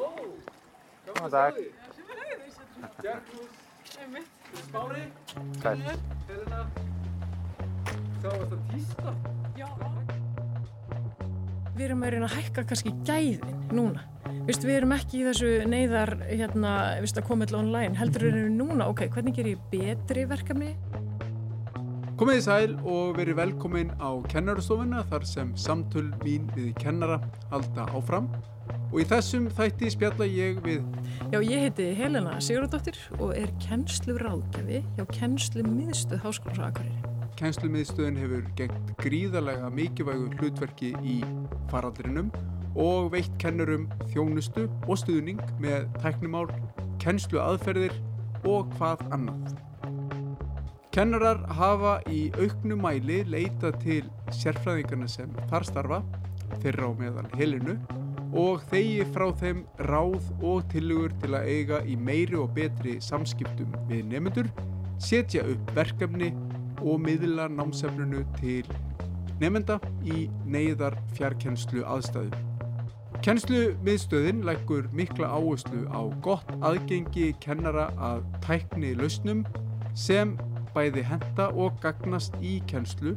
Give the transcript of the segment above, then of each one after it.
Góðan dag. Bjargnús, Smári, Sæl. Helena. Þá varst það tísta. Já. Við erum að reyna að hækka kannski gæðin núna. Vist, við erum ekki í þessu neyðar hérna, vist, að koma alltaf online. Heldur við erum núna, ok, hvernig ger ég betri verkefni? Komið í sæl og verið velkomin á kennarastofuna þar sem samtöl mín við kennara halda áfram. Og í þessum þætti spjalla ég við Já, ég heiti Helena Sigurðardóttir og er kennslu ráðgjafi hjá kennslu miðstöð Háskólas á Akureyri. kennslumiðstöðin hefur gengt gríðarlega mikilvægu hlutverki í faraldrinum og veitt kennurum þjónustu og stuðning með tæknimál, kennslu aðferðir og hvað annað. Kennarar hafa í auknu mæli leitað til sérfræðingarna sem þar starfa, þeirra á meðal helinu, og þegi frá þeim ráð og tilugur til að eiga í meiri og betri samskiptum við nefnendur, setja upp verkefni og miðla námsefnunu til nefnenda í neyðar fjarkennslu aðstæðum. Kennslu miðstöðin leggur mikla áherslu á gott aðgengi kennara að tækni lausnum sem bæði henda og gagnast í kennslu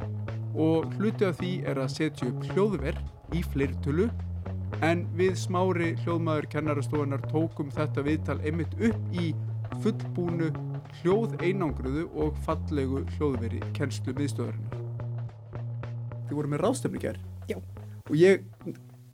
og hluti af því er að setja upp hljóðver í fleirtölu en við smári hljóðmaður kennarastofunar tókum þetta viðtal einmitt upp í fullbúnu hljóð einangruðu og fallegu hljóðveri kennslu miðstöðarinnar. Þið voru með ráðstefni ger Já. og ég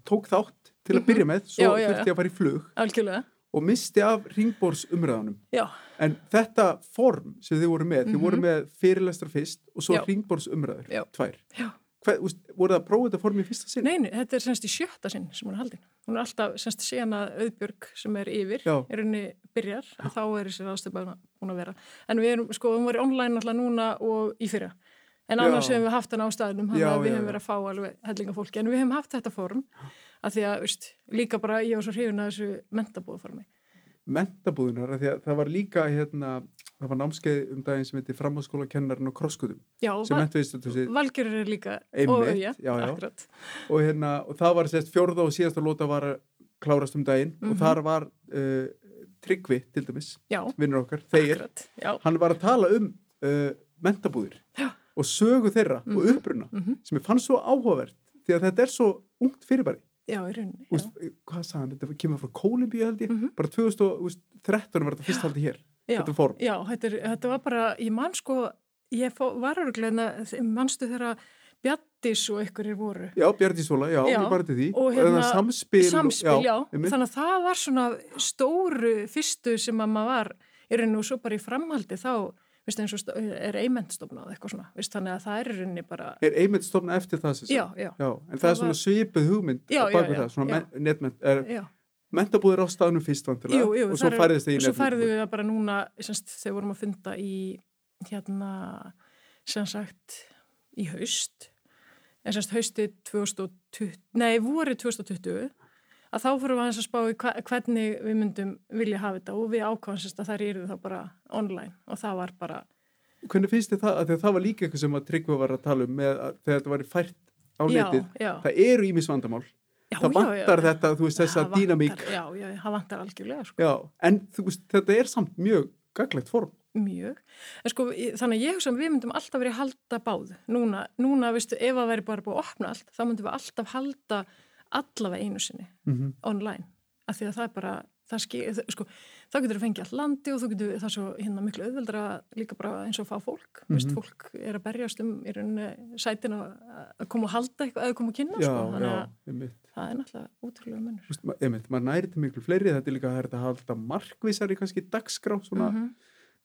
tók þátt til að byrja með, svo þurfti ég að fara í flug Algjörlega. og misti af ringbórs umræðanum. Já, En þetta form sem þið voru með, þið voru Mhm. með fyrirlestra fyrst og svo Já. ringbórs umræður, Já. tvær. Já. Hvað, voru það að prófa þetta form í fyrsta sinn? nei, nei, þetta er semst í sjötta sinn sem hún er haldin. Hún er alltaf semst síðan að auðbjörg sem er yfir, Já. er henni byrjar, að þá er þessi ráðstöpa búin að vera. En við erum, sko, hún var í online alltaf núna og í fyrra. En annars Já. hefum við haft hann á staðnum, þannig Já, að við hefum verið að fá alveg hellinga fólki. En við hefum haft þetta form, að því að, veist, líka bara ég var svo hrifin að þessu mentabóðformi. Mentabúðunar, af því að það var líka hérna, það var námskeið um daginn sem heitir framháskóla kennarinn á krosskutum Já, sem mentviðstöldum Valgjörur er líka, Einmitt, og já, já. og, hérna, og það var sérst fjórða og síðasta lóta var klárast um daginn og Mhm. þar var uh, Tryggvi til dæmis, vinnur okkar, þeir akkurat. Hann var að tala um uh, mentabúðir Já. og sögu þeirra og Mhm. uppruna mhm. sem ég fann svo áhugavert því að þetta er svo ungt fyrirbæri já, í rauninni. Úst, hvað sagði hann, þetta kemur frá Kólumbíu held ég Mhm. bara 2013 var þetta fyrst haldið hér þetta form já þetta, er, þetta var bara, ég man sko, ég fó, var örgleina, manstu þeirra Bjattis og einhverjir voru. Já, Bjarni Sóla, já, Já, ég bara til því og hérna, samspil, Samspil, já, einmitt. þannig að það var svona stóru fyrstu sem að maður var í rauninu og svo bara í framhaldi þá, veist eins og er eimentstofnað eitthvað svona, veist þannig að það er rauninni bara, Er einmitt stofna eftir það sem sagt? já, já, Já, en það, Það er svona var- svipuð hugmynd Já, á bak já, við já, það, svona já. men- netment, er, já. Mentabúðir á staðnum fyrst vantilega Jú, jú, og svo þar færðist það í og svo færðu við það bara núna semst, þegar vorum að funda í hérna sem sagt í haust en semst haustið 2020 nei, voru 2020 að þá fyrir við að spá í hvernig við myndum vilja hafa þetta og við ákvæmum semst að það eru þá bara online og það var bara Hvernig finnst þið það? Að það var líka eitthvað sem að Tryggva var að tala um með, að, þegar þetta var fært á já, netið. já, Það eru ímis vandamál. Það vantar já. þetta, þú veist, þessa dýnamík. já, já, það vantar algjörlega sko. Já, en þú veist, þetta er samt mjög gaglegt form. Mjög. En sko, þannig að ég hugsa að við myndum alltaf verið að halda báð. Núna, núna, veistu, ef það væri bara búið að opna allt, þá myndum við alltaf halda allavega einu sinni Mm online. Af því að það er bara, það það- sko, þá getur þú fengið all landi og þú getur, það er svo hérna miklu auðveldra líka bara eins og að fá fólk. Mm Mhm. fólk er að berjast um í rauninni sætin að að koma og halda eitthvað, eða koma að kynna, Já, sko. Þannig já, að einmitt. það er náttúrulega útrúlega munur. Þú veist, ma- einmitt, maður næri til miklu fleiri, þetta er líka hægt að halda markvísari kannski dagskrá, svona, Mhm.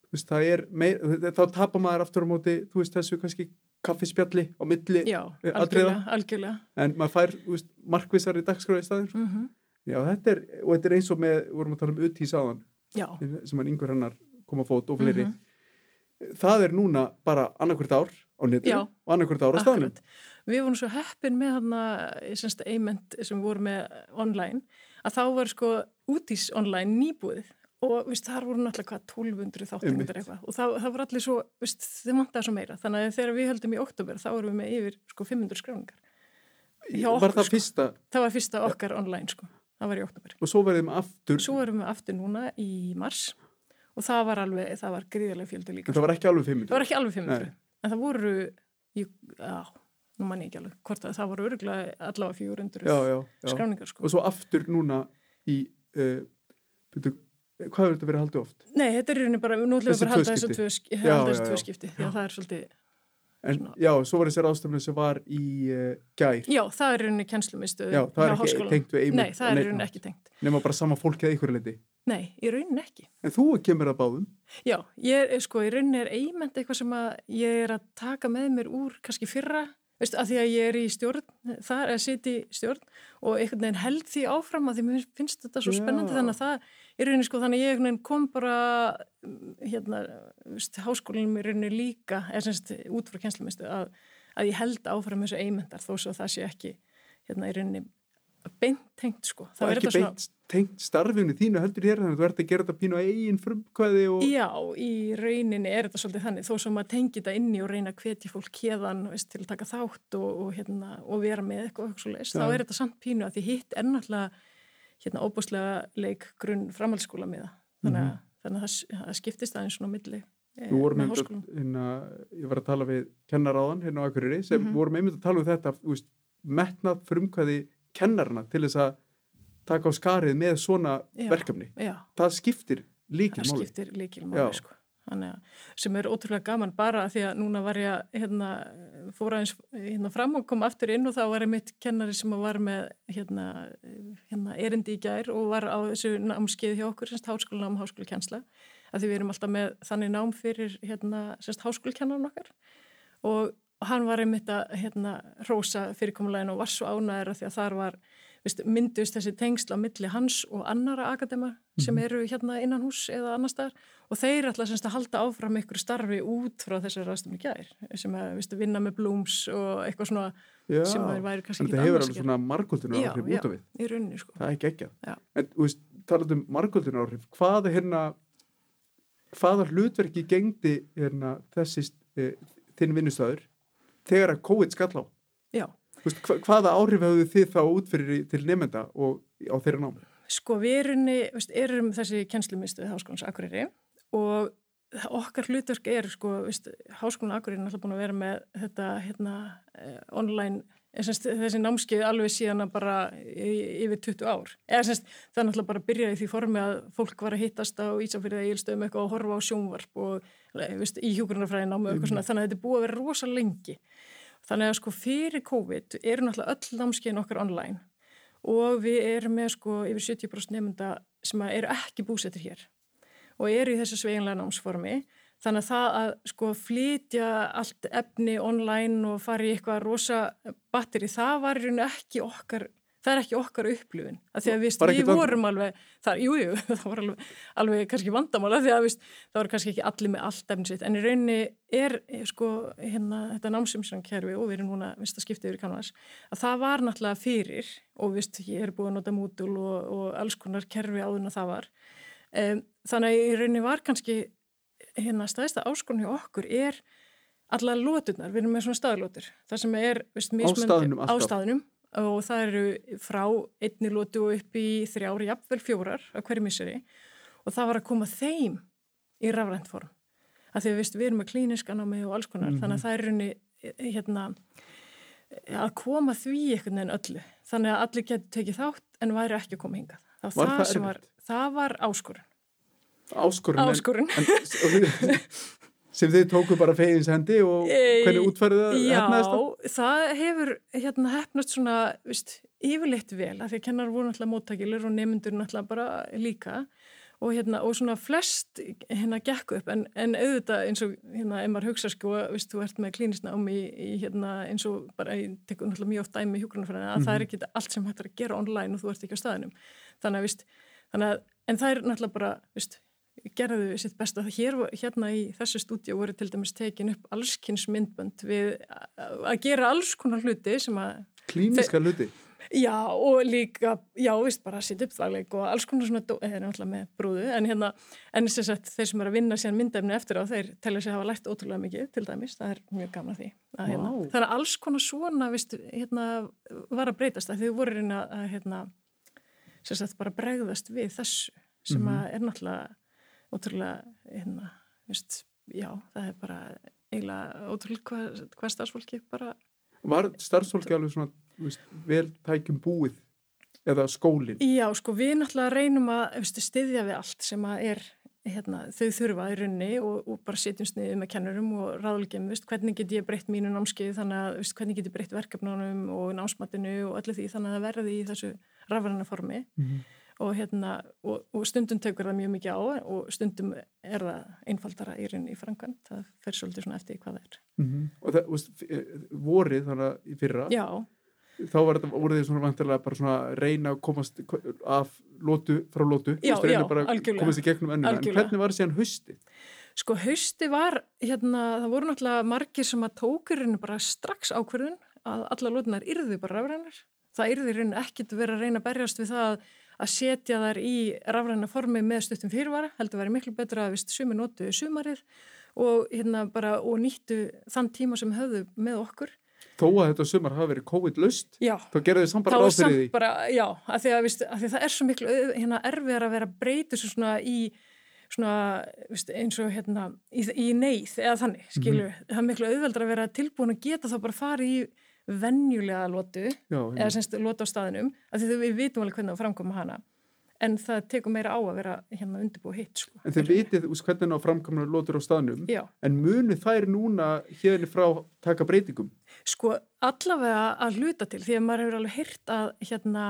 þú veist, það er meir, þá tapar maður aftur á móti, þú veist, þessu kannski kaffispjalli á milli, Já, eh, algjörlega, algjörlega. en maður fær, veist, markvísari dagskrá í staðin, sko. Mm Já, þetta er, og þetta er eins og með, vorum að tala um uti í sáðan, Já, sem hann yngur hennar kom að fót og fleiri. Mhm. Það er núna bara annarkvört ár á netinu og annarkvört ár á. Akkurat. Við vorum svo heppin með þarna, semst, eiment sem við vorum með online, að þá var sko útís online nýbúið og veist, þar voru náttúrulega hvað 1200 þáttundur Einmitt. eitthvað og það, það var allir svo, veist, þeim vantaði svo meira þannig að þegar við höldum í oktober þá vorum við með yfir sko 500 skráningar Var okkur, það sko. fyrsta, það var fyrsta okkar online sko það var í oktober. Og svo verðum aftur, Svo erum við aftur núna í mars og það var alveg, það var gríðarlega fjöldi líka. en það var ekki alveg 500. Það var ekki alveg 500, Nei. en það voru, ég, já, nú mann ég ekki alveg, hvort að það voru örgulega allavega 400 Já, já, já. skráningar sko. Og svo aftur núna í, uh, byrju, hvað verður þetta verið haldið oft? Nei, þetta er í rauninni bara, nú ætlum við bara að halda þessu tvö, Já, já, já. skipti, að það er svolítið, En já, svo var þessi ráðstöfnu sem var í uh, gær. já, það er rauninni kennslumistu Já, það er ekki tengt við einmitt Nei, það er rauninni ekki tengt. Nefna bara sama fólki að ykkur leiti. Nei, í rauninni ekki. En þú kemur að báðum. Já, ég er, sko, í rauninni er eiment eitthvað sem að ég er að taka með mér úr kannski fyrra, veist, að því að ég er í stjórn, það er að sitja í stjórn og einhvern veginn held því áfram að því mér finnst þetta svo Já. spennandi þannig að það í rauninni, sko, þannig að ég kom bara, mm, hérna, háskólinum í rauninni líka, eða semst út frá kennslumistu, að, að ég held áfram þessu eimentar þó svo að það sé ekki, hérna, í rauninni beint tengt, sko. Það er er ekki beint tengt starfinu þínu heldur hér þannig að þú ert að gera þetta pínu á eigin frumkvæði og... Já, í rauninni er þetta svolítið þannig, þó sem maður tengi þetta inni og reyna að hvetja fólk hérðan veist, til að taka þátt og, og, hérna, og vera með eitthvað, þá er þetta samt pínu að því hitt er náttúrulega hérna, óbúslega leik grunn framhaldsskóla með það. Þannig að, þannig að það, það skiptist aðeins svona milli vorum með háskólan. hérna, ég var að tala við kennaráðan hérna á Akureyri sem Mhm. vorum einmitt að tala um þetta, veist, metnað frumkvæði kennarna til þess að taka á skarið með svona Já. verkefni. Já, Það skiptir líkil það skiptir líkil Já. máli, sko. Þannig að, sem er ótrúlega gaman bara því að núna var ég að, hérna, fór aðeins hérna fram og kom aftur inn og þá var ég mitt kennari sem var með hérna, hérna erindi í gær og var á þessu námskeið hjá okkur, semst háskólanám, háskólakensla af því við erum alltaf með þannig nám fyrir hérna, semst háskólakennaran okkar. Og hann var einmitt að hérna rósa fyrirkomulegin og var svo ánæður af því að þar var myndust þessi tengsl á milli hans og annara akadema sem eru hérna innan hús eða annar staðar og þeir ætla semst að halda áfram ykkur starfi út frá þessari ráðstöfni gær sem að veist, vinna með blooms og eitthvað svona Já, sem þeir væri kannski ekki það hefur annars alveg svona margóldinu Já, áhrif já. út af við. gera í rauninni sko. Það er ekki ekki. Já. En, þú veist, talað um margóldinu áhrif, hvaða hérna, hvaða hlutverki gengdi hérna þessi e, þinn vinnustöður þegar að COVID skall á? Já, Veist, hva, hvaða áhrif hefðu þið þá útfyrir til nefnda og á þeirra námi? sko við erum, veist, erum þessi kennslumistu við Háskólans Akureyri og okkar hlutverk er sko, veist, Háskólan Akureyri er náttúrulega búin að vera með þetta hérna, eh, online eh, semst, þessi námskeið alveg síðan að bara yfir 20 ár. Eða semst, það er náttúrulega bara að byrja í því formi að fólk var að hittast á Ísafyrði eilstöðum eitthvað og horfa á sjónvarp og veist, í hjúgrunarfræðin námi og eitthvað svona. Þannig að þetta er búið að vera rosa lengi þannig að sko fyrir COVID eru náttúrulega öll námskeiðin okkar online og við erum með sko yfir 70% nefnda sem eru ekki búsettir hér og eru í þessu sveiginlega námsformi. Þannig að það að sko flytja allt efni online og fara í eitthvað rosa batteri það var í rauninu ekki okkar það er ekki okkar upplifun að því að við, Bara við vorum alveg það, jú, jú, það var alveg, alveg kannski vandamála því að víst, það var kannski ekki allir með allt efni sitt. En í rauninni er sko hérna þetta námsumsangkerfi og við erum núna vist að skipta yfir í kannvas að það var náttúrulega fyrir og vist ég er búin að nota Moodle og, og alls konar kerfi áður en að það var. Um, þannig að í rauninni var kannski hérna staðista áskorun hjá okkur er allar lóturnar, við erum með svona staðlótur það sem er staðnum á staðnum og það eru frá einni lótu og upp í þrjári, jafnvel fjórar á hverju misseri. Og það var að koma þeim í rafrænt form. Að því að vist, við erum með klíniska námi og alls konar þannig að það er raunni hérna, að koma því einhvern veginn öllu. Þannig að allir getur tekið þátt en væri ekki að koma hingað. Það Var það það, var, það var áskorun. Áskorun. áskorun. En, en, sem þið tóku bara fegins hendi og hvernig útfærið það Já, hefnaðist það? það hefur hérna hefnast svona, vist, yfirleitt vel að því að kennar voru náttúrulega móttækilur og nemyndur náttúrulega bara líka. Og hérna, og svona flest hérna gekk upp, en, en auðvitað eins og hérna, ef maður hugsa sko, vist, þú ert með mig í, í hérna eins og bara, ég tekur náttúrulega mjög oft dæmi í hjúgrunarfræðina, að það er ekki allt sem hægt er að gera online og þú ert ekki á staðinum þannig að, vist, þannig að en það er náttúrulega bara, vist, gerðu sitt besta. Hér, hérna í þessu stúdíu voru til dæmis tekin upp allskynns myndbönd við að að gera alls konar hluti sem að, Klíniska hluti. já og líka, já veist bara að setja upp þagleik og alls konar svona, dó- eða náttúrulega með brúðu, en hérna, en þess að þeir sem er að vinna síðan myndefni eftir á, þeir telja sig hafa lært ótrúlega mikið til dæmis, það er mjög gaman að því. Að, hérna, Vá. þannig að alls konar svona, veist, hérna, var að breytast að þau voru að, hérna, sem sagt bara bregðast við þessu sem Mhm. að er náttúrulega ótrúlega, hérna, veist, já, það er bara eiginlega ótrúlega hvað, hvað starfsfólki bara, Var starfsfólki alveg svona veist, vel tækjum búið eða skólinn? já, sko, við náttúrulega reynum að veist, styðja við allt sem að er hérna, þau þurfa í runni og, og bara setjum sniðið með kennurum og ráðlegjum, veist, hvernig get ég breytt mínu námskeið þannig að, hvernig get ég breytt verkefnunum og námsmatinu og öllu því þannig að það verði í þessu rafræna formi Mhm. Og, hérna, og, og stundum tekur það mjög mikið á og stundum er það einfaldara í raun í framkvæmt, það fer svolítið svona eftir hvað það er. Mhm. Og það, f- eh, vorið þannig að í fyrra, Já, þá þetta, voru þið svona vantilega bara svona reyna að komast af lótu frá lótu, Já, reyna já, algjörlega. komast í gegnum ennuna, en hvernig var síðan haustið? sko hausti var, hérna, það voru náttúrulega margir sem að tókurinn bara strax ákverðun að alla lótunar yrðu bara rafrænar. Það yrði raun ekkit verið að reyna að berjast við það að setja þær í rafræna formi með stuttum fyrirvara, heldur verið miklu betra að vist sumi notu sumarið og hérna bara og nýttu þann tíma sem höfðu með okkur. Þó að þetta sumar hafi verið COVID-laust, Já, þá gerðu þið samt bara þá er ráð fyrir því. bara, já, að því að, að því að það er svo miklu hérna, erfiðar að vera að svo svona í svona, viðst, eins og hérna í, í neyð eða þannig, skilju það er miklu auðveldar að vera tilbúin að geta þá bara farið í venjulega lotu Já, eða semst lota á staðinum af því við vitum alveg hvernig það framkoma hana en það tekur meira á að vera hérna undirbúið hitt sko. en þið vitið hvernig á framkamna lótur á staðnum, Já, en munu þær núna hérni frá taka breytingum? sko allavega að hluta til því að maður hefur alveg heyrt að hérna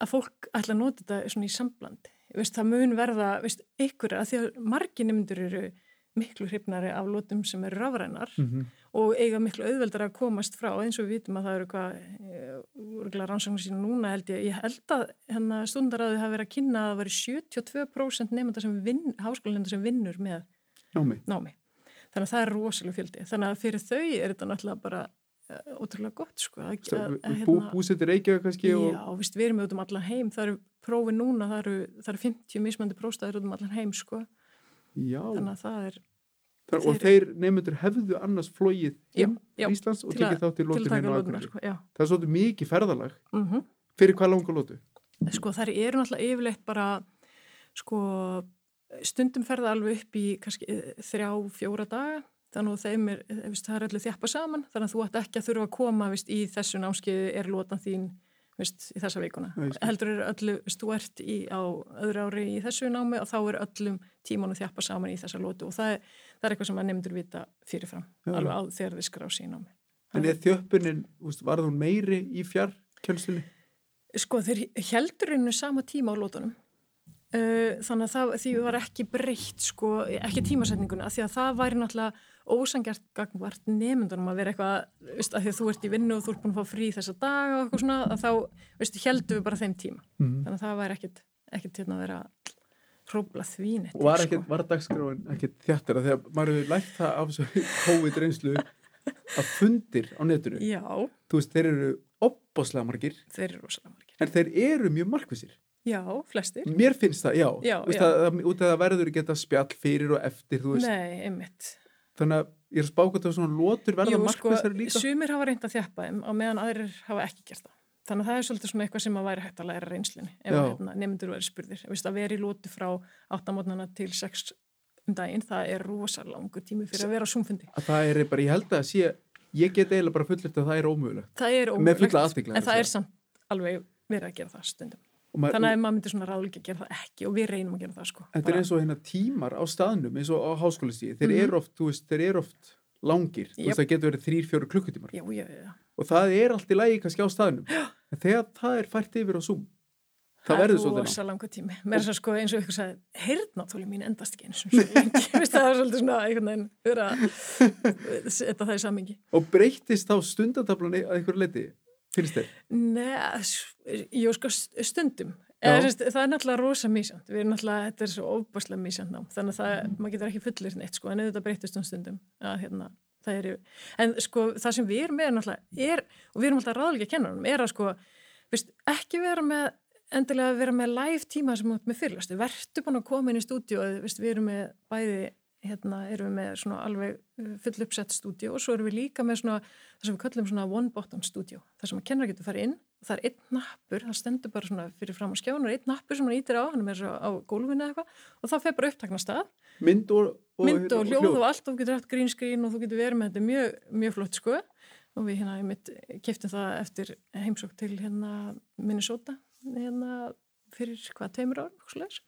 að fólk ætla að nota þetta svona í samblandi veist, það mun verða, veist, ykkur að því að margir nefndur eru miklu hrifnari af lótum sem eru rafrænar Mm og eiga miklu auðveldar að komast frá eins og við vitum að það eru hvað úrgla rannsóknir sína núna held ég ég held að hérna, stundaráði hafi verið að kynna að það veri 72% nefnda sem vinn, háskólanefnda sem vinnur með Námi. námi. Þannig að það er rosalega fjöldi. Þannig að fyrir þau er þetta náttúrulega bara uh, ótrúlega gott sko. Að, að, að, bú, búsettir Reykjavík kannski og... Já, víst, við erum út um allan heim. Það eru prófi núna, það eru, það eru 50 mismandi prófstæður út um allan heim sko. Já, Þannig að það er Þar, og þeir nefndur hefðu annars flóið inn til Íslands og tekið þátt í til að lótinu taka á lótunar Akureyri. sko. Það er svolítið mikið ferðalag. Mm Fyrir hvað langa lótu? Sko þær eru náttúrulega yfirleitt bara sko stundum ferða alveg upp í kannski eh, þrjá, fjóra daga þannig að þeim er, eh, það er öllu þjappa saman þannig að þú ætti ekki að þurfa að koma veist, í þessu námskeiði er lótan þín veist, í þessa vikuna. Ég skil. Heldur er öllu, veist, þú ert í, á öðru ári í þessu námi og þá er öllum tímanu þjappa saman í þessa lótu og það er, það er eitthvað sem að nefndur vita fyrirfram, Já. alveg á þegar þið skrá sín námi. En er þjöppunin, úst, var hún meiri í fjarkjölsunni? Sko þeir heldur einu sama tíma á lótunum þannig að það, því var ekki breytt sko, ekki tímasetninguna því að það væri náttúrulega ósangjart gangvart nefndunum að vera eitthvað veist, að því að þú ert í vinnu og þú ert búin að fá frí þessa daga og eitthvað svona að þá veist, heldur við bara þeim tíma Mm. þannig að það væri ekkit, ekkit hérna að vera hrópla því neitt Og var, sko. ekkit, var dagskráin ekkert þjættir að því að maður hefur lægt það af þessu COVID-reynslu að fundir á netinu. Já, Þú veist, þeir eru opbáslega margir, þeir eru rosalega margir en þeir eru mjög markvissir. Já, flestir Mér finnst það, já. Já, já. Að, að, út af það verður ekki þetta spjall fyrir og eftir, þú veist. Nei, einmitt Þannig að ég er að spáka þetta svona lotur verða Jú, sko, líka. sumir hafa reynd að þjappa á meðan aðrir hafa ekki gert það. Þannig að það er svolítið svona eitthvað sem að væri hægt að læra reynslunni ef að, hérna, nefndur væri spurðir. Að vera í lótu frá 8 mótnana til 6 um daginn, það er rosa langur tími fyrir að vera á súmfundi. Að það er bara, ég held að sé, ég get eiginlega bara fullirt að það er ómögulegt. Það er ómögulegt, en að það er samt alveg verið að gera það stundum. Maður- Þannig að maður myndir svona ráðlíka að gera það ekki og við reynum að gera það sko. Þetta er eins og hérna tímar á staðnum eins og á háskólistíði, þeir Mhm. eru oft, veist, þeir eru oft langir, Jep. veist, það getur verið þrýr, fjóru klukkutímar Já, já, já. og það er allt í lagi kannski á staðnum en þegar það er fært yfir á Zoom það verður er svolítið rosa langa tími. Mér er svo sko eins og ykkur sagði, heyrnatóli mín endast ekki eins og svo lengi. Það er finnst þér? Nei, jú sko stundum. Eða, það er náttúrulega rosa mísjönd. Við erum náttúrulega, þetta er svo óbærslega mísjönd. Þannig að það, maður getur ekki fullir neitt sko, en auðvitað breytist um stundum. Að, hérna, það eru, en sko það sem við erum með er náttúrulega er, og við erum alltaf ráðlega kennanum, er að sko, veist, ekki vera með endilega vera með live tíma sem átt með fyrirlastu. Vertu búin að koma inn í stúdíu og við erum með bæði hérna erum við með svona alveg uh, full uppsett stúdíu og svo erum við líka með svona það sem við kallum svona one button stúdíu þar sem að kennar getur farið inn. Og það er einn nappur, það stendur bara svona fyrir fram á skjánu, einn nappur sem hann ítir á, hann er svo á gólfinu eða eitthvað og það fer bara upptakna stað, mynd og, og, mynd og hljóð og allt og þú getur hægt green screen og þú getur verið með þetta mjög, mjög flott sko. Og við hérna mitt keftum það eftir heimsók til hérna Minnesota hérna fyrir hvað, teimur ár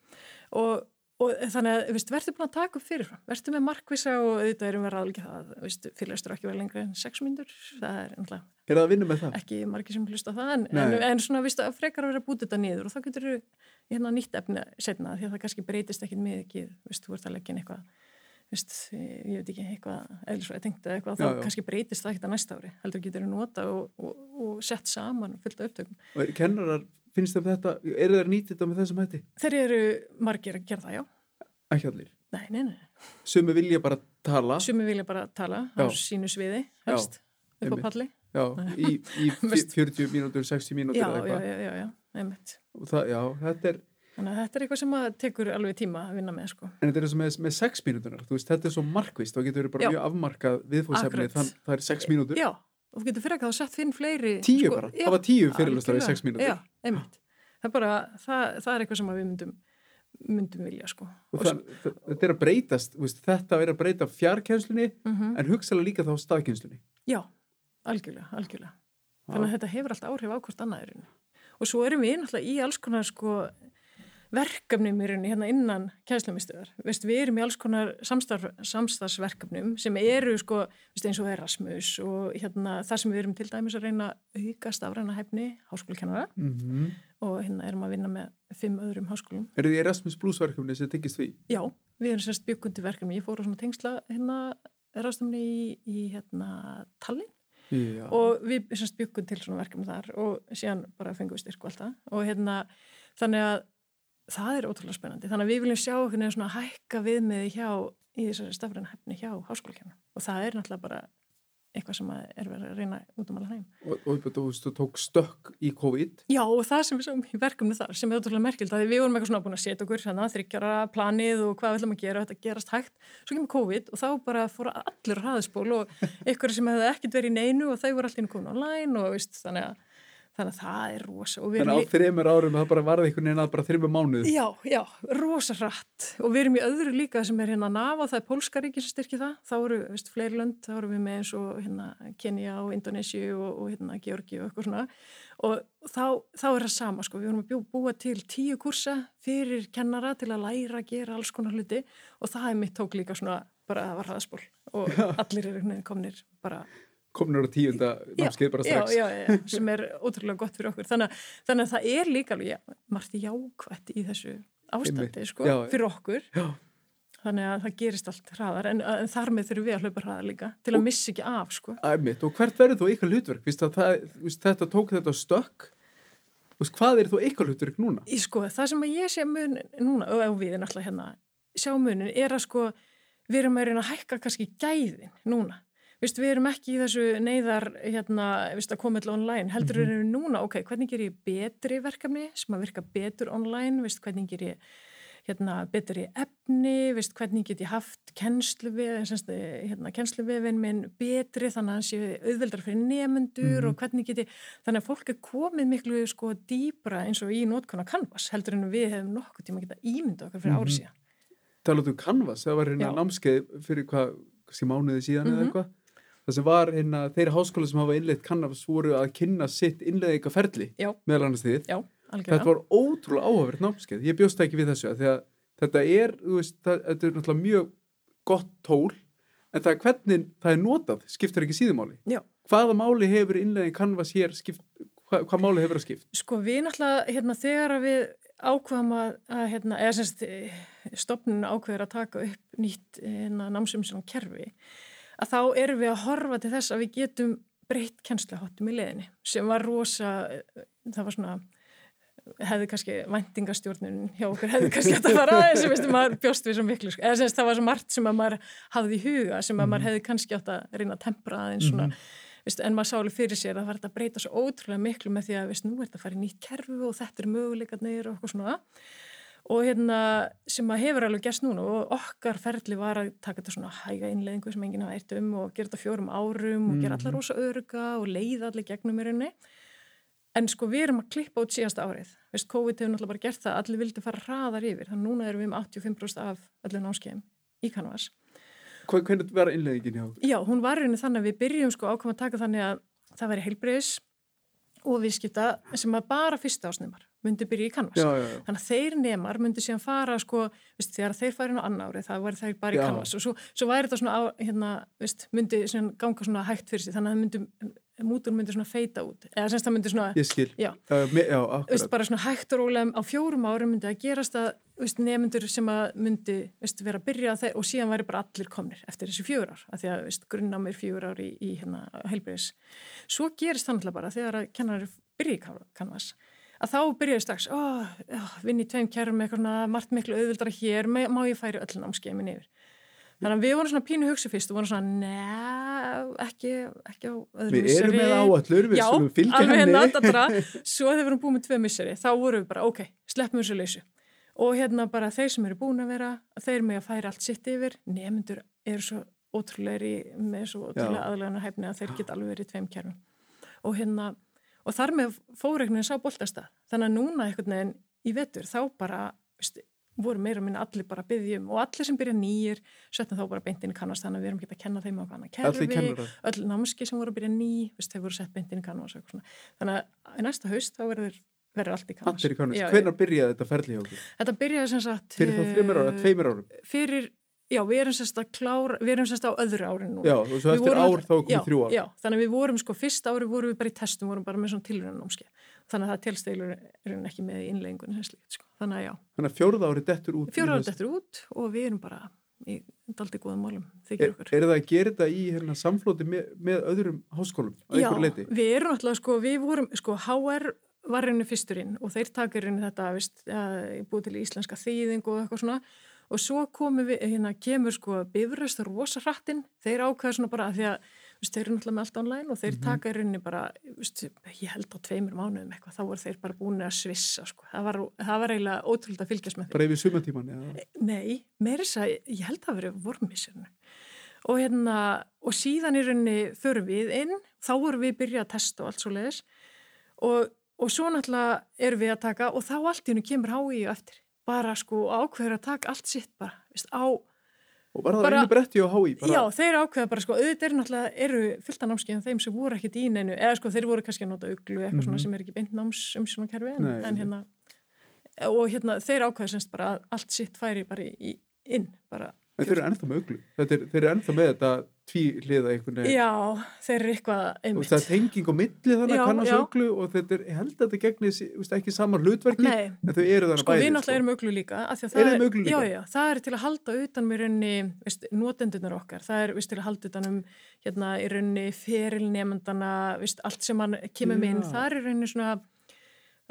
og og þannig að, viðst, verður búin að taka upp fyrirfram verður með markvisa og auðvitað erum við ráðlega það, viðst, fyrirlæstur ekki verið lengra en 6 mínútur, það er ennlega Er það að vinna með það? Ekki margir sem hlusta það en, en, en svona, viðst, að frekar að vera búið þetta niður og þá getur þú hérna nýtt efni setna því að það kannski breytist ekkit með ekki, viðst, þú ert að leggja inn eitthvað ég veit ekki, eitthvað eða svo ég tengta eitthvað, já, þá já. kannski breytist það ekkit að næsta ári, heldur getur þú nota og, og, og sett saman fullt kennarar finnst þeim þetta, eru þeir nýtið þetta með þessum hætti? Þeir eru margir að gera það, já. Ekki allir? Nei, nei, nei. Sumi vilja bara tala? Sumi vilja bara tala já. á sínu sviði, helst, upp á palli. Já, í, í 40 mínútur, 60 mínútur eða eitthvað. Já, já, já, já, einmitt. Það, já, þetta er... Þannig að þetta er eitthvað sem að tekur alveg tíma að vinna með, sko. En þetta er eins og með, með 6 mínútunar, þú veist, þetta er svo markvist, þá getur við bara já. mjög afmarkað viðfóðsefni, þannig að það er 6 mínútur. Já, og þú getur fyrir ekki að sett finn fleiri... Tíu sko, bara, það var tíu fyrirlustar í 6 mínútur. Já, einmitt. Það er bara, það, það er eitthvað sem við myndum myndum vilja sko. Og það, þetta er að breytast, veist, þetta er að breyta fjarkjenslunni mm -hmm. en hugsalega líka þá staðkjenslunni já, algjörlega, algjörlega. Þannig að þetta hefur alltaf áhrif á hvort annaðurinn og svo erum við náttúrulega í alls konar sko verkefnum í rauninni hérna innan kænslumistöðar. Við erum í alls konar samstarf, samstagsverkefnum sem eru sko, eins og Erasmus og hérna, það sem við erum til dæmis að reyna aukast afræna hefni háskólakennara mm -hmm. og hérna erum að vinna með fimm öðrum háskólum. Er þið Erasmus Plus verkefni sem tengist því? Já, við erum sérst byggundi verkefni. Ég fór á svona tengsla hérna Erasmusni í, í hérna Tallinn Já. og við sérst byggum til svona verkefni þar og síðan bara fengum við styrku alltaf og hérna þannig að það er ótrúlega spennandi. Þannig að við viljum sjá okkur nefnir svona hækka viðmiði hjá í þessari stafræna hefni hjá háskólakjarnar og það er náttúrulega bara eitthvað sem er verið að reyna út um alveg heim. Og, og þú veist, þú tók stökk í COVID? Já, og það sem við sáum í verkefni þar sem er ótrúlega merkild, að við vorum eitthvað svona búin að setja okkur þannig að þryggjara planið og hvað við ætlum að gera og þetta gerast hægt, svo kemur COVID og þá bara fóra allir hraðspól og ykkur sem hefði ekkert verið í neinu og þau voru allir komin online og veist, þannig að þannig að það er rosa Þannig að á þreymur árum það bara varði einhvern veginn að bara þreymur mánuð Já, já, rosa hratt. Og við erum í öðru líka sem er hérna NAVA það er Pólskaríki sem styrkir það. Þá eru veist, fleiri lönd, þá eru við með eins og hérna, Kenya og Indonési og, og hérna, Georgi og eitthvað svona. Og þá, þá er það sama sko, við vorum að búa til tíu kursa fyrir kennara til að læra að gera alls konar hluti. Og það er mitt tók líka svona bara að var hraðspól. Og allir eru komnir bara komnur á tíunda námskeið bara strax. já, já, já, sem er ótrúlega gott fyrir okkur. Þannig, þannig að það er líka alveg margt jákvætt í þessu ástandi sko, fyrir okkur. Þannig að það gerist allt hraðar en, en þar með þurfum við að hlaupa hraðar líka til að missa ekki af sko. Æmitt, og hvert verður þú ykkar hlutverk? Það, þetta tók þetta stökk. Hvað er þú ykkar hlutverk núna? Í, sko, það sem ég sé mun núna og við er náttúrulega hérna sjá munin er að sko við erum að reyna að hækka kannski gæðin núna Vist, við erum ekki í þessu neyðar hérna, vist, að koma alltaf online, heldur mm -hmm. við erum núna, ok, hvernig ger ég betri verkefni sem að virka betur online, vist, hvernig ger ég hérna, betri efni, hvernig get ég haft hérna, kennsluvefin minn betri þannig að hann sé auðveldar fyrir nefnendur mm -hmm. og hvernig get ég, þannig að fólk er komið miklu sko dýbra eins og í nótkona Canvas heldur en við hefum nokkuð tíma geta ímynda okkar fyrir mm -hmm. árið síðan. Talaðu um Canvas, það var hérna námskeið fyrir hvað, kannski mánuði síðan eða mhm. eitthvað það sem var hérna, þeirri háskóla sem hafa innleitt kannabis voru að kynna sitt innleiðika ferli meðal annars því þetta var ótrúlega áhafverð námskeið. Ég bjóst ekki við þessu að þetta er, veist, það, þetta er náttúrulega mjög gott tól en það er hvernig það er notað skiptir ekki síðumáli. Já. hvaða máli hefur innleiðin kannabis hér skipt, hvað, hvað máli hefur það skipt? Sko við náttúrulega hérna, þegar við ákvaðum að, að hérna, eða semst stopnun ákveður að taka upp nýtt hérna, námsumsum kerfi að þá erum við að horfa til þess að við getum breytt kennsluháttum í leðinni sem var rosa, það var svona hefði kannski vendingastjórnun hjá okkur hefði kannski að fara aðeins sem veistum maður bjóst við svo miklu sko. eða semst það var svo margt sem að maður hafði í huga sem að maður mhm. hefði kannski átt að reyna að tempra aðeins svona mm -hmm. veist, en maður sáli fyrir sér að það var að breyta svo ótrúlega miklu með því að veist, nú er þetta að fara í nýtt kerfu og þetta er möguleikarnir og eitthvað svona og hérna sem að hefur alveg gerst núna og okkar ferli var að taka þetta svona hæga innleðingu sem enginn hafa eitt um og gera þetta fjórum árum og gera allar mhm. rosa örga og leiða allir gegnum í rauninni. En sko við erum að klippa út síðasta árið. Veist, COVID hefur náttúrulega bara gert það, allir vildi fara hraðar yfir. Þannig að núna erum við um 85% af öllum námskeiðum í Canvas. Hvernig var innleggingin hjá? Já, hún var raunin þannig að við byrjum sko ákvæm að taka þannig að það væri heilbreyðis og viðskipta sem að bara fyrsta ásnumar myndi byrja í já. Þannig að þeir nemar myndi síðan fara sko, veist, þegar þeir færi nú annar ári, það væri þeir bara í Já. Canvas og svo, svo væri þetta svona, á, hérna, veist, myndi svona ganga svona hægt fyrir sig, þannig að það myndi, mútur myndi svona feita út, eða semst það myndi svona, Ég skil. já, Uh, me, já, akkurat. bara svona hægt og rólega á fjórum árum myndi að gerast að nefnendur sem að myndi veist, vera að byrja þeir og síðan væri bara allir komnir eftir þessi fjögur ár, af því að veist, grunnámið fjögur ár í, í hérna, heilbreyðis. Svo gerist þannig bara þegar að kennar byrja í kann- kannvas að þá byrjaði strax, ó, ó, vinn í tveim kærum eitthvað margt miklu auðvildara hér, má ég færi öll námskeimin yfir. Þannig að við vorum svona pínu hugsi fyrst og vorum svona, neða, ekki, ekki á öðrum Við erum með áallur, við Já, skulum fylgja alveg henni. natadra. Svo þegar við erum búin með tvei misseri, þá vorum við bara, ok, sleppum þessu lausu. Og hérna bara þeir sem eru búin að vera, þeir með að færa allt sitt yfir, nefnendur eru svo ótrúlegri með svo ótrúlega aðlega hæfni að þeir geta alveg verið tveim kjærfum. Og hérna, og þar með fóreiknin sá boltasta. Þannig að núna einhvern veginn í vetur, þá bara, veist, voru meira minna allir bara byggjum og allir sem byrja nýjir setna þá bara beint inn í kannast þannig að við erum ekki að kenna þeim á hana kerfi, öll námski sem voru að byrja ný veist, þeir voru sett beint inn í kannast og þannig að næsta haust þá verður, verður allt í kannast Hvenær byrjaði þetta ferli hjá okkur? þetta byrjaði sem sagt Fyrir þá þreymur ára, eh, tveimur árum? fyrir, já við erum semst að klára við erum semst á öðru árin núna Já, og svo Við eftir ár þá er komið já, þrjú ár. Já, þannig að við vorum sko, fyrst ári vorum við bara í testum, vorum bara með svona tilröðanámski. Þannig að það telsteilur er ekki með í innleggingunni sem slíkt, sko. Þannig að já, Þannig að fjórða ári dettur út. í fjóra ári dettur út og við erum bara í daldi góðum málum, Er, þykir okkur. er það að gera þetta í hérna, samflóti með, með öðrum háskólum við sko, við sko, var reynu fyrsturinn og þeir taka reynu þetta, að, búið til íslenska þýðing og eitthvað svona og svo komum við, hérna, kemur sko bifröst rosa hrattinn, þeir ákveða svona bara að því að, veist, þeir eru náttúrulega með allt online og þeir Mhm. taka reynu bara, veist, ég held á tveimur mánuðum eitthvað, þá voru þeir bara búin að svissa, sko, það var, það var eiginlega ótrúlega að fylgjast með þeim. Bara yfir sumatíman? eða? Nei, meira þess að ég held að verið vormissirinu. Og hérna, og síðan í rauninni förum við inn, þá vorum við byrjað að testa og allt svo leiðis og, og svo náttúrulega erum við að taka og þá allt í hennu kemur hái og eftir. Bara sko ákveður að taka allt sitt bara, veist, á, Og var það Bara- einu bretti á hái? Bara, já þeir ákveða bara sko, auðvitað eru náttúrulega, eru fullt af námskeiðum þeim sem voru ekkit í neinu, eða sko þeir voru kannski að nota uglu eitthvað svona Mhm. sem er ekki beint náms um svona kerfi en, Nei, en hérna, og hérna þeir ákveða semst bara að allt sitt færi bara í, inn, bara En þeir eru ennþá með uglu. Er, þeir eru ennþá með þetta tví hliða einhvern veginn. Já, þeir eru eitthvað Og einmitt. það er tenging á milli þannig að kannast já. uglu og þetta er, ég held að þetta gegnir ekki sama hlutverki Nei, en þau eru þannig sko við náttúrulega erum auglu líka. er- uglu líka? Já, já, það er til að halda utan með raunni, veist, notendunar okkar. Það er veist, til að halda utan um hérna í raunni ferilnefndana, veist, allt sem hann kemur með inn. Það er raunni svona,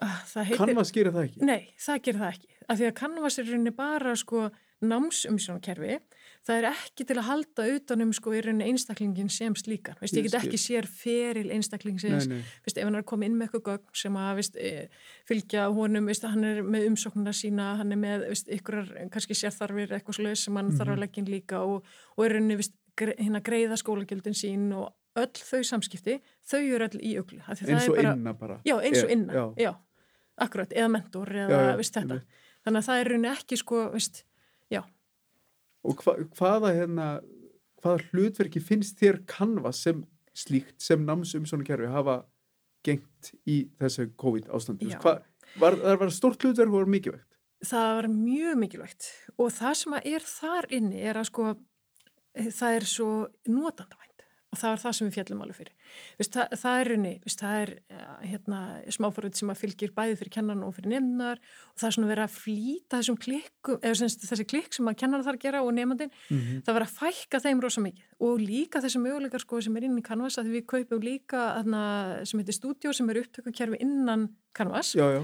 uh, það heitir... Kannvas gerir það ekki. Nei, það gerir það ekki. Af því að kannvas er í rauninni bara sko námsumsjónakerfi. Það er ekki til að halda utanum sko í rauninni einstaklingin sem slíkan. Veist, ég get ekki sér feril einstaklingsins. Veist, ef hann er að koma inn með eitthvað gögn sem að veist, e, fylgja honum, veist, hann er með umsóknuna sína, hann er með ykkurar kannski sérþarfir eitthvað sluðis sem hann þarf að leggja inn líka og, og er gre, hérna greiða skólagjöldin sín og öll þau samskipti, þau eru öll í það Eins og bara- inna bara. Já, eins og innan, já. já. akkurat, eða mentor eða Já, veist þetta. Þannig að það er rauninni ekki sko, veist, Og hva, hvaða, hérna, hvaða hlutverki finnst þér kannvas sem slíkt, sem námsum svona kerfi hafa gengt í þessu COVID. Hva, var, það var stort hlutverk og var mikilvægt. það var mjög mikilvægt og það sem er þar inni er að sko, eh, það er svo notandavænt og það er það sem við fjallum alveg fyrir. Vist, það, það er inni, vist, það er ja, hérna, smáfórið sem að fylgir bæði fyrir kennan og fyrir nefnar og það er svona verið að flýta þessum klikkum, eða semst, þessi klikk sem að kennar þar gera og nefnandinn Mm -hmm. það var að fækka þeim rosa mikið og líka þessi möguleikar sko sem er inn í Canvas að við kaupum líka þarna, sem heitir Studio sem er upptökukerfi innan Canvas Já, já,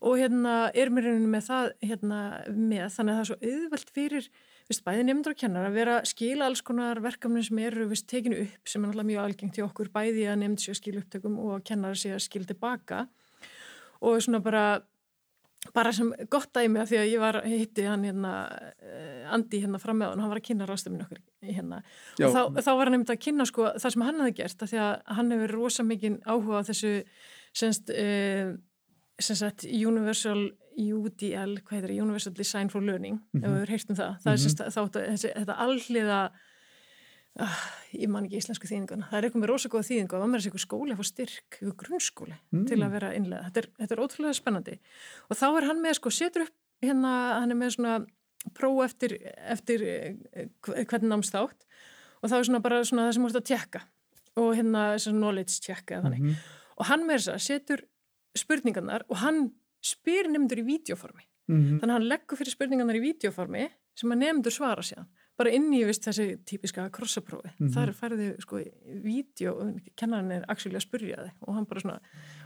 og hérna er mér rauninni með það hérna með þannig að það er svo auðvelt fyrir vist, bæði nefndur og kennar að vera að skila alls konar verkefni sem eru vist, tekinu upp sem er náttúrulega mjög algengt til okkur bæði að nefnd sér að skila upptökum og kennar sér að skila tilbaka og svona bara bara sem gott dæmi af því að ég var hitti hann hérna eh, Andi hérna fram með hann, hann var að kynna rástöfinu okkur í hérna Já. og þá, þá var hann nefnd að kynna sko það sem hann hafði gert af því að hann hefur rosa mikið áhuga á þessu semst, uh, semst Universal UDL, hvað heitir það, Universal Design for Learning, mm -hmm. ef við höfum heyrt um það. Það er semst þátt að þetta alliða uh, ég man ekki íslensku þýðinguna, það er eitthvað með rosakóða þýðingu. Og það er eitthvað skóli að fá styrk, eitthvað grunnskóli mm. til að vera innlega, þetta er, þetta er ótrúlega spennandi. Og þá er hann með sko, setur upp hérna, hann er með svona próf eftir, eftir eh, hvernig námstátt og það er svona bara svona það sem múist að tjekka og hérna knowledge check eða þannig. Mm -hmm. og hann með þess að setur spurningarnar og hann spyr nefndur í videoformi mm -hmm. þannig að hann leggur fyrir spurningarnar í videoformi sem að nefndur svara síðan. Bara inn í vist, þessi típiska krossaprófi mm -hmm. þar færði sko vídeo og kennarinn er actually að spurja þig. Og hann bara svona,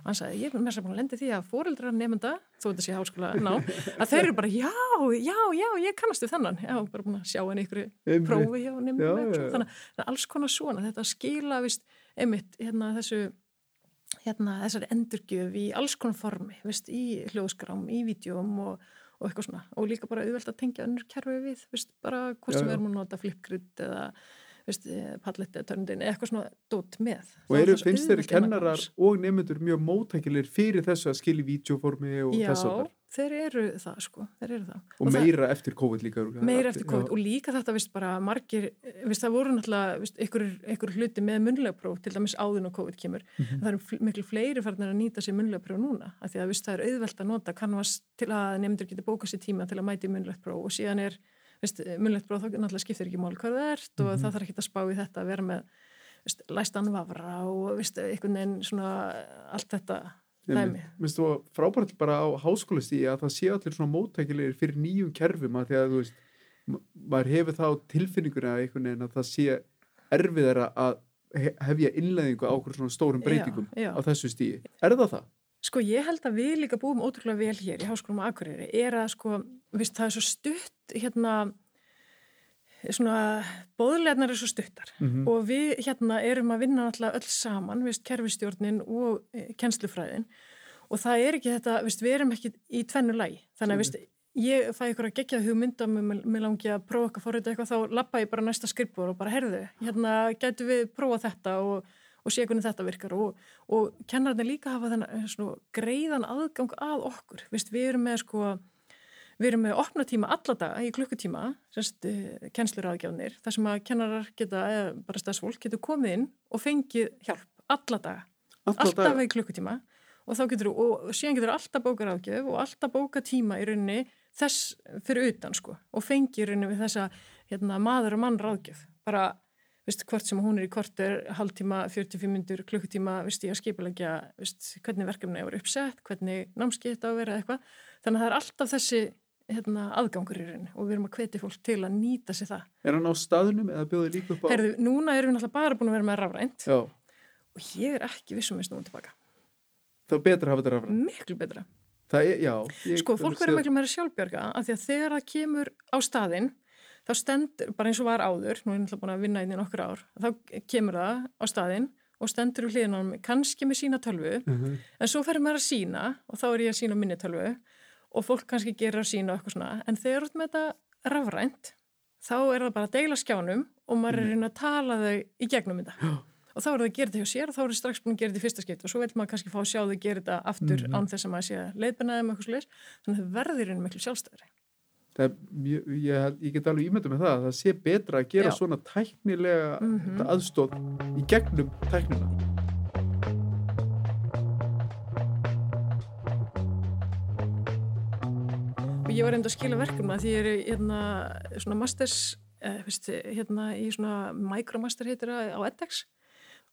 hann sagði ég er með þess að lendi því að fóreldrar nefnda þó þetta sé háskóla ná, að þeir eru bara já, já, já, ég kannastu þennan. Já, bara búin að sjá henni ykkur prófi hjá nefndum, þannig að alls konar svona, þetta skila vist einmitt hérna þessu hérna þessari endurgjöf í alls konar formi, vist, í hljóðskrám, í vídjum og og eitthvað svona og líka bara auðvelt að tengja önnur kerfi við, veist, bara hvort sem við erum að nota flipgrid eða eh, palletti eða törndin eitthvað svona dót með. Og eru, finnst þeirri kennarar og nefnendur mjög móttækilir fyrir þessu að skilja vídeoformi og þess að það? Já, þeir eru það sko, þeir eru það. Og, og meira það, eftir COVID líka? Meira eftir COVID Já. og líka þetta, vist, bara margir, vist, það voru náttúrulega einhver hluti með munlega próf, til dæmis áðun og COVID kemur, mm -hmm. það eru miklu fleiri farnir að nýta sér munlega próf núna, af því að vist, það er auðvelt að nota kannvast til að nefndur geta bókað sér tíma til að mæti munlega próf og síðan er munlegt bróð, þá náttúrulega skiptir ekki mál hvað það ert og mm -hmm. það þarf ekki að spá í þetta að vera með veist, læstan vafra og veist, einhvern veginn svona allt þetta finnst þú frábært bara á háskólastíði að það sé allir svona móttækilegir fyrir nýjum kerfum að því að þú veist, maður hefur þá tilfinningur að að það sé erfiðara að hefja innleðingu á okkur svona stórum breytingum já, já. á þessu stíði. Er það það? Sko ég held að við líka búum ótrúlega vel hér í Háskólum og Akureyri er að sko, viðst, það er svo stutt hérna svona bóðlegarnar er svo stuttar. Mm -hmm. og við hérna erum að vinna alltaf öll saman, viðst, kerfistjórnin og e, kennslufræðin. Og það er ekki þetta, viðst, við erum ekki í tvennu lægi, þannig að viðst, ég fæ ykkur að gegja hugmynda með, langi að prófa eitthvað fóröðu eitthvað, þá lappa ég bara næsta skrippur og bara herðu, hérna getur við prófa þetta og og sé hvernig þetta virkar. Og, og kennararnir líka hafa þennan eh, greiðan aðgang að okkur. Við erum með sko við erum með opna tíma alladaga í klukkutíma semst eh, kennsluraðgjafnir þar sem að kennarar geta, eða bara stafsfólk getur komið inn og fengið hjálp alladaga, alltaf í klukkutíma. Og þá getur, og síðan getur alltaf bókar ágjöf og alltaf bóka tíma í rauninni þess fyrir utan sko og fengið í rauninni við þessa hérna, maður og mann ráðgjöf. Bara Vist, hvort sem hún er í korter, halvtíma, 45 minnur, klukkutíma, vist, ég að skipilegja hvernig verkefni er uppsett, hvernig námskið þetta á að vera eitthvað. Þannig að það er alltaf þessi hérna, aðgangur í rauninni og við erum að hvetja fólk til að nýta sér það. Er hann á staðnum eða bjóði líka upp á? Herðu, núna erum við náttúrulega bara búin að vera með rafrænt Já. og ég er ekki vissum við snúum tilbaka. Það er betra hafa þetta rafrænt? Miklu betra. Er, já, sko, fólk verður miklu meira sjálfbjörga af því að þegar það kemur á staðinn þá stendur, bara eins og var áður, nú er ég náttúrulega búin að vinna inn í nokkur ár, þá kemur það á staðinn og stendur úr hliðinanum kannski með sína tölvu, uh mhm. -huh. en svo ferir maður að sína og þá er ég að sína minni tölvu og fólk kannski gerir að sína og eitthvað svona, en þegar út með þetta rafrænt, þá er það bara að deila skjánum og maður er að tala þau í gegnum þetta. Og þá er það að gera þetta hjá sér og þá er það strax búin að gera þetta í fyrsta skipt og svo vil maður kannski fá að sjá þau gera þetta aftur mm án þess að maður sé að leiðbennaði með eitthvað sluðis, þannig að það verður einu miklu sjálfstæðri það, ég, ég, ég get alveg ímynda með það að það sé betra að gera Já. svona tæknilega mm -hmm. aðstóð í gegnum tæknina ég var reynd að skila verkefna því ég er hérna svona masters eh, hérna í svona micromaster heitir það á edX.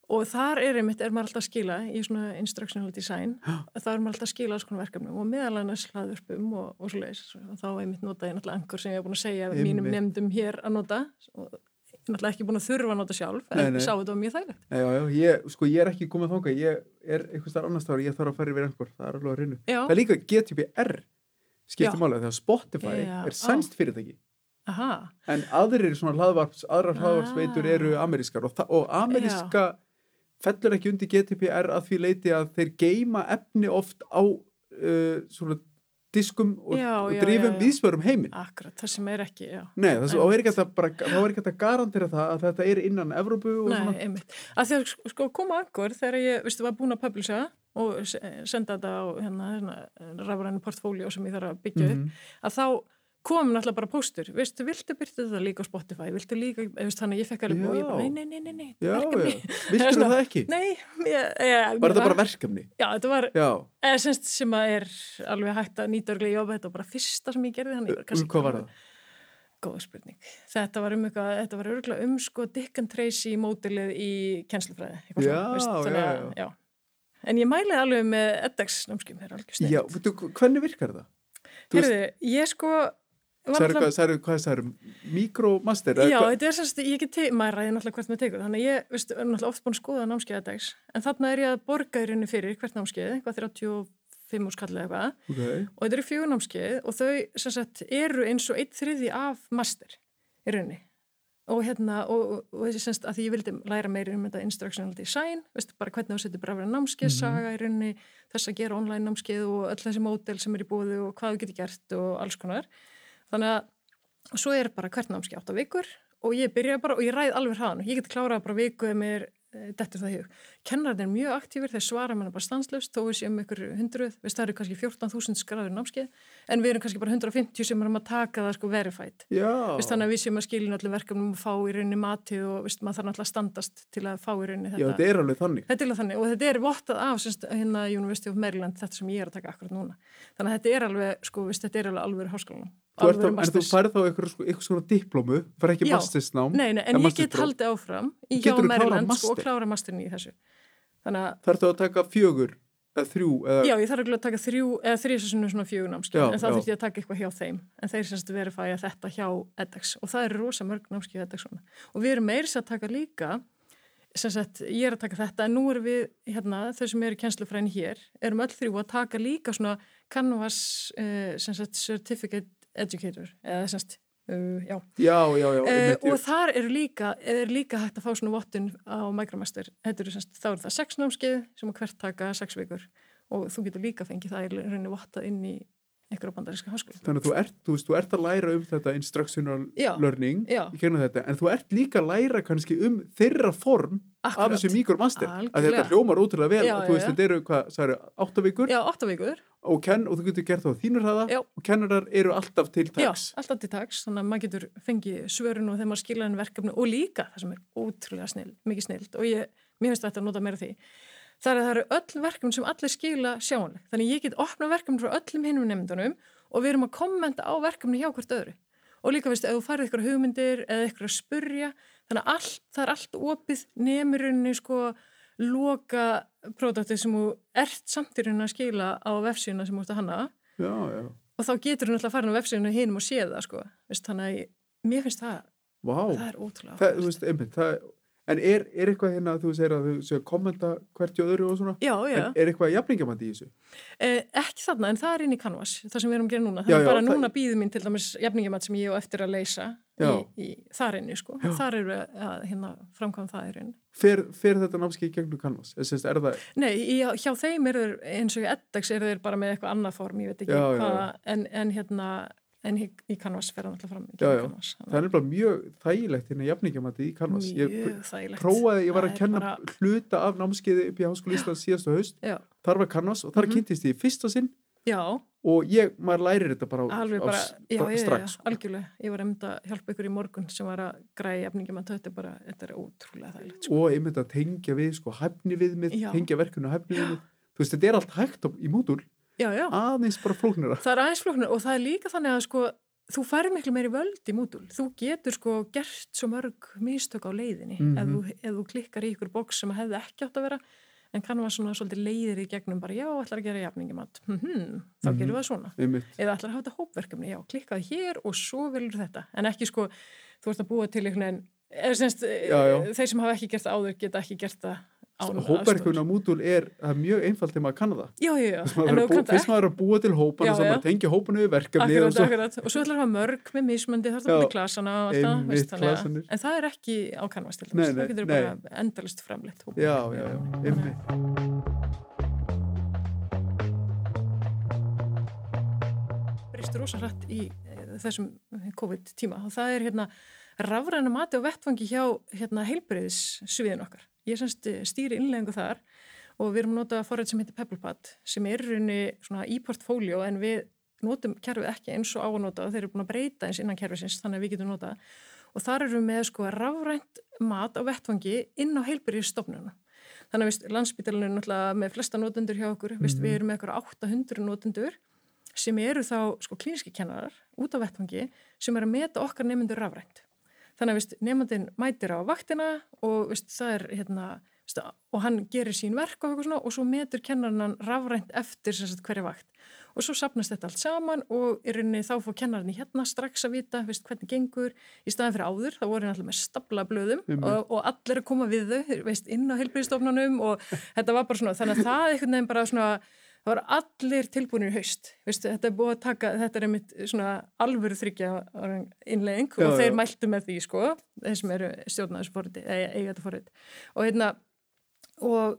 Og þar er einmitt, er maður alltaf að skila í svona instructional design. Þá er maður alltaf að skila alls konar verkefnum og meðal annars hlaðvörpum og, og svo leiðis og þá einmitt nota ég náttúrulega angur sem ég hef búin að segja einmitt. mínum nefndum hér að nota. Og ég er náttúrulega ekki búin að þurfa að nota sjálf en ég sá þetta á mjög þægilegt. Já, já, ég, sko ég er ekki komið þánga ég er einhvers þar annars þar og ég þarf að fara yfir einhver það er alveg að reynu það er líka GTPR skiptir málega þegar Spotify já, er sænst fyrirtæki Aha. en aðrir svona hlaðvarps, aðrar hlaðvarpsveitur eru amerískar og, og ameríska fellur ekki undir GDPR að því leiti að þeir geima efni oft á uh, svona diskum og, já, og drifum vísverum heiminn. Akkurat, það sem er ekki, já. Nei, það er ekki að, bara, þá er ekki að garantera það að þetta er innan Evrópu og Nei, svona. Nei, einmitt. Að því að sko koma angur þegar ég, vistu, var búin að publisa og senda þetta á hérna, hérna rafrænu portfóljó sem ég þarf að byggja upp, Mhm. að þá komum náttúrulega bara póstur, veistu, viltu byrja þetta líka á Spotify, viltu líka, veist, þannig að ég fekk alveg og ég bara, nei, nei, nei, nei, nei, Já, verkefni. Viltu það ekki? Nei, ég, ég, Var þetta bara verkefni? Já, þetta var, Já. eða semst sem að er alveg hægt að nýta örglega í þetta var bara fyrsta sem ég gerði þannig. var kannski hvað var það? Góð spurning. Þetta var um eitthvað, þetta var örgulega um sko Dick and Tracy mótilið í kennslufræði. eitthvað Já, já, já. En ég mæli alveg með edX námskjum, það er alveg snill. Já, veitu, hvernig virkar það? Herðu, ég sko... Særu, náttúrulega- hvað, særu, hvað særu, mikromaster? Já, þetta er sérst, ég get te- maður ræði náttúrulega hvert með tegur, þannig að ég, veist, er náttúrulega oft búin að skoða námskeið edX, en þarna er ég að borga í rauninni fyrir hvert námskeið, eitthvað 35 úr skallið eitthvað, Okay. og þetta eru fjögur námskeið og þau sagt eru eins og eitt þriði af master í rauninni og hérna og, og, þessi semst að því ég vildi læra meiri um þetta instructional design, veist bara hvernig þú setur bara verið námskeið, Mhm. saga í rauninni þess að gera online námskeið og öll þessi mótel sem er í búðu og hvað þú getur gert og alls konar þannig að og svo er bara hvert námskeið átt á vikur og ég byrja bara og ég ræð alveg hraðan ég get klárað bara viku ef mér dettur það í hug. Kennarinn er mjög aktífur þeir svara mér bara stanslust þó við séum ykkur hundruð, veist það eru kannski 14.000 skráður námskeið en við erum kannski bara 150 sem erum að taka það sko. Vist, þannig að við séum að skilja öllum verkefnum og fá í rauninni matið og vist, maður þarf náttúrulega að standast til að fá í rauninni Já, þetta. þetta er alveg þannig. Þetta er alveg þannig og þetta er vottað af semst, hérna University of Maryland þetta sem ég er að taka akkurat núna. Þannig að þetta er alveg, sko, vist, þetta er alveg. Þú ert en þú færð þá eitthvað, sko, eitthvað svona diplómu, fær ekki mastersnám. Nei, nei, en ég get haldið áfram í hjá Maryland sko, og klára masterin í þessu. Þannig að, Þarf þú að taka fjögur, eða þrjú, eða... já, ég þarf að taka þrjú, eða þrjusessinu svona Já, en þá já. þurfti ég að taka eitthvað hjá þeim. En þeir semst verifæja þetta hjá edX og það eru rosa mörg námskeið edX svona. Og við erum meiri að taka líka, sagt, ég er að taka þetta, en nú erum við, hérna, þau sem eru í kennslufræðin hér, erum öll þrjú að taka líka svona Canvas, sem sagt, Certificate Educator, eða sem sagt, uh, já, Já, já. Uh, og þar eru líka, er líka hægt að fá svona vottun á Micromaster. Þetta eru semst, þá eru það sex námskeið sem að hvert taka sex vikur og þú getur líka fengið það í rauninni vottað inn í einhverja bandaríska háskóla. Þannig að þú ert, þú veist, þú ert að læra um þetta instructional learning þetta, en þú ert líka að læra kannski um þeirra form af Akkurat. þessu mikromaster. Að þetta hljómar ótrúlega vel. Og þú veist, þetta eru, hvað, sagður, átta vikur Já, átta vikur. Og, kenn, og þú getur gert það á þínur hraða Já. og kennarar eru alltaf til Já, taks. alltaf til tags, þannig að maður getur fengið svörun og þegar maður skilja henni verkefni og líka það sem er ótrúlega snill, mikið snilt og ég, mér finnst þetta að nota meira því. Það er að það eru öll verkefni sem allir skila sjáanleg. Þannig ég get opna verkefni frá öllum hinnum nefndunum og við erum að kommenta á verkefni hjá hvert öðru. Og líka veist, ef þú farið ykkur hugmyndir eða ykkur að spurja, þannig að allt, það er allt opið nemirinni sko loka pródaktið sem þú ert samt í rauninni að skila á vefsíuna sem ert að hanna Já, já. og þá getur þú náttúrulega að fara á vefsíðinu hinum og séð það sko, Vist, þannig að mér finnst það, Vá. það er ótrúlega Það, veist, einmitt, það, en er, er eitthvað hérna að þú segir að þú kommenta hvert í öðru og svona? Já, En er eitthvað jafningamandi í þessu? eh, ekki þarna en það er inn í Canvas, það sem við erum að gera núna það er bara það- núna býður mín til dæmis jafningamat sem ég á eftir að leysa í, Já. í, þar inni sko, Já. þar eru að hérna, framkvæma það rauninni. Fer, fer þetta námskeið gegnum? Er, er það, Nei, í, hjá þeim eru eins og í eddags eru þeir bara með eitthvað annað form, ég veit ekki Já, já, hvaða, en, en hérna en í, í Canvas fer það náttúrulega fram Já, já. Canvas, það er nefnilega mjög þægilegt hérna jafningamandi í Canvas. Ég mjög þægilegt prófaði, ég var að er kenna bara- hluta af námskeiði upp í Háskóli Íslands síðastu haust. Já, Þar var Canvas og þar Mhm. kynntist ég í fyrsta sinn já og ég, maður lærir þetta bara, á, á bara, s- já, já, strax. sko. algjörlega ég var einmitt að hjálpa ykkur í morgun sem var að græja jafningum að þetta bara, þetta er ótrúlega þægilegt sko. Og einmitt að tengja við, sko, hæfni viðmið, Já. tengja verkunu hæfni viðmið. Þú veist, þetta er allt hægt á, í já, aðeins bara flóknara. það er aðeins flóknar og það er líka þannig að sko þú færir miklu meiri völd í mútul þú getur sko gert svo mörg mistök á leiðinni Mhm. ef, þú, ef þú klikkar í ykkur bóks sem hefði ekki átt að vera en kann var svona svolítið leiðir í gegnum bara já, ætlar að gera jafningum að hm, þá Mhm. gerum við það svona Einmitt. eða ætlar að hafa þetta hópverkefni, já, klikkaði hér og svo velur þetta, en ekki sko þú ert að búa til einhvern veginn semst, já. þeir sem hafa ekki gert áður geta ekki gert það á mútul er, það er mjög einfalt þegar maður kann það. Já, já, já, bú, fyrst maður er að búa til hópana Já, og maður tengja hópanu við verkefni Akkurat, og svo, akkurat, og svo ætlar að hafa mörg með mismöndi þar það er klasana og allt það, einmitt, veist, þannig að- klasanir. en það er ekki á kannvast til Nei, dæmis, nei, það getur nei. bara endalist framleitt já, já, já, einmitt. breyst rosa hrætt í e, þessum COVID tíma og það er hérna rafræna mati og vettfangi hjá hérna heilbreyðis sviðin okkar. Ég semst stýri innleggingu þar og við erum notað forrið sem heitir PebblePad sem er rauninni svona í portfóljó en við notum kerfið ekki eins og á að nota og þeir eru búin að breyta eins innan kerfisins þannig að við getum notað og þar eru við með sko rafrænt mat á vettfangi inn á heilbyrjustofnuna þannig að landsbytalinu er náttúrulega með flesta notendur hjá okkur, mm -hmm. við erum með eitthvað 800 notendur sem eru þá sko klíniski kennarar út á vettfangi sem er að meta okkar nefnendur rafrænt þannig að nefndin mætir á vaktina og veist, það er hérna og hann gerir sín verk og, svona, og svo metur kennarinn rafrænt eftir sagt, hverja vakt. Og svo sapnast þetta allt saman og í rauninni þá fór kennarinn í hérna strax að vita veist, hvernig gengur. Í staðan fyrir áður, þá voru hann alltaf með stabla blöðum og, og allir að koma við þau veist, inn á heilbyrðistofnunum og þetta var bara svona, þannig að það eitthvað nefn bara svona, það var allir tilbúinir haust, veist, þetta er búið að taka þetta er einmitt svona alvöru þryggja innlegging og já, þeir mæltu með því sko, þeir sem eru stjórnaðis fóriti, eiga þetta fóriti og hérna og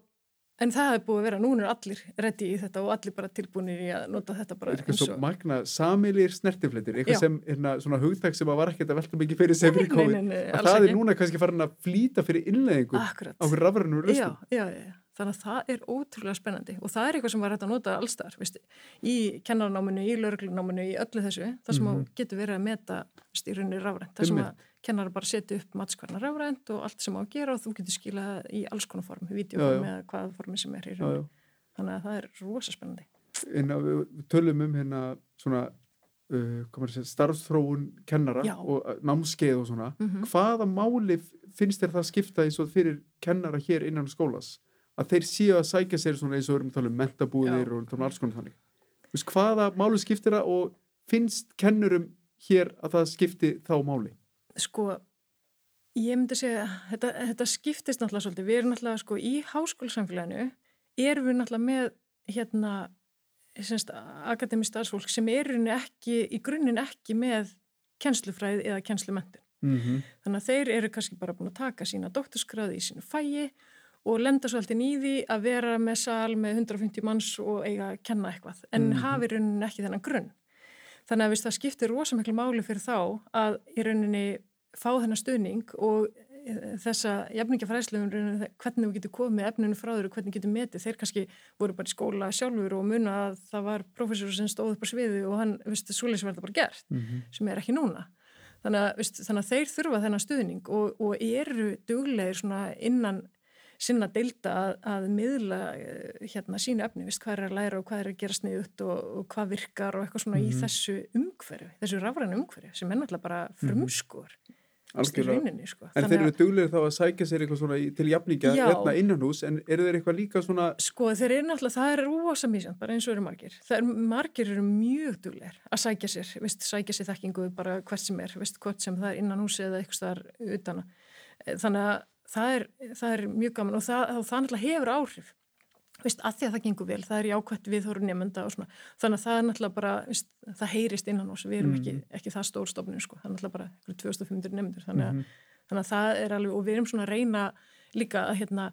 En það hefur búið að vera, núna er allir reddi í þetta og allir bara tilbúinir í að nota þetta bara. Eitthvað svo magna, samilir snertifleitir, eitthvað Já. sem, hérna, svona hugtak sem að var ekkert að velta mikið fyrir sem fyrir COVID, að það ekki. er núna kannski farin að flýta fyrir innleggingu á fyrir rafrænum röstum. Já, já, já, þannig að það er ótrúlega spennandi og það er eitthvað sem var hægt að nota allstar, veist, í kennarnáminu, í lauruglunáminu, í öllu þessu, það sem mm -hmm. getur verið að meta styrunni rafrænt, það sem að kennar bara setja upp matskvarnar rafrænt og allt sem á að gera og þú getur skilað í alls konar form, videoform eða hvaða formi sem er í raun. Þannig að það er rosa spennandi. En við tölum um hérna svona uh, starfþróun kennara Já. og uh, námskeið og svona. Mm -hmm. Hvaða máli finnst þér það skipta eins og fyrir kennara hér innan skólas? Að þeir séu að sækja sér svona eins og erum að tala um mentabúðir Já. og um alls konar þannig. Vist, hvaða máli skiptir það og finnst kennurum hér að það skipti þá máli? Sko, ég myndi segja, þetta, þetta skiptist náttúrulega svolítið. Við erum náttúrulega, sko, í háskólasamfélaginu erum við náttúrulega með, hérna, semst, akademi starfsfólk sem er ekki, í grunninn ekki með kjenslufræði eða kjenslumöndin. Mm -hmm. Þannig að þeir eru kannski bara búin að taka sína doktorsgraði í sínu fæi og lenda svolítið nýði að vera með sal með 150 manns og eiga að kenna eitthvað, en mm -hmm. hafi rauninni ekki þennan grunn. Þannig að það skiptir rosamiklu máli fyrir þá að í rauninni fá þennan stuðning og e, þessa jafningafræðslu um hvernig við getum komið efninu frá þér og hvernig getum metið. Þeir kannski voru bara í skóla sjálfur og muna að það var professor sem stóð upp á sviðu og hann, viðst, svoleiðs verða bara gert, mm -hmm. sem er ekki núna. Þannig að, viðst, þannig að þeir þurfa þennan stuðning og, og eru duglegir innan sinna deilda að, að miðla e, hérna sínu efni, viðst, hvað er að læra og hvað er að gera sniðut og, og hvað virkar og eitthvað svona mm -hmm. í mhm. þessu umhverfi, þessu rafrænu umhverfi sem er náttúrulega bara mhm. frumskur. Mm -hmm rauninni, sko. En þeir eru duglegir þá að sækja sér eitthvað svona til jafnlíkja hérna innan hús en eru þeir eitthvað líka svona Sko þeir eru náttúrulega, það er ósa mísjönd bara eins og eru margir, það er margir eru mjög duglegir að sækja sér, veist, sækja sér þekkingu bara hvert sem er, veist, hvort sem það er innan hús eða eitthvað starf utan þannig að það er, það er mjög gaman og það, það náttúrulega hefur áhrif Veist, að því að það gengur vel, það er jákvæmt við þóru nefnda og svona, þannig að það er náttúrulega bara, veist, það heyrist innan oss, við erum mm. ekki, ekki það stór stofnun sko, það er náttúrulega bara 2500 nefndur, þannig, mm þannig að það er alveg, og við erum svona að reyna líka að hérna,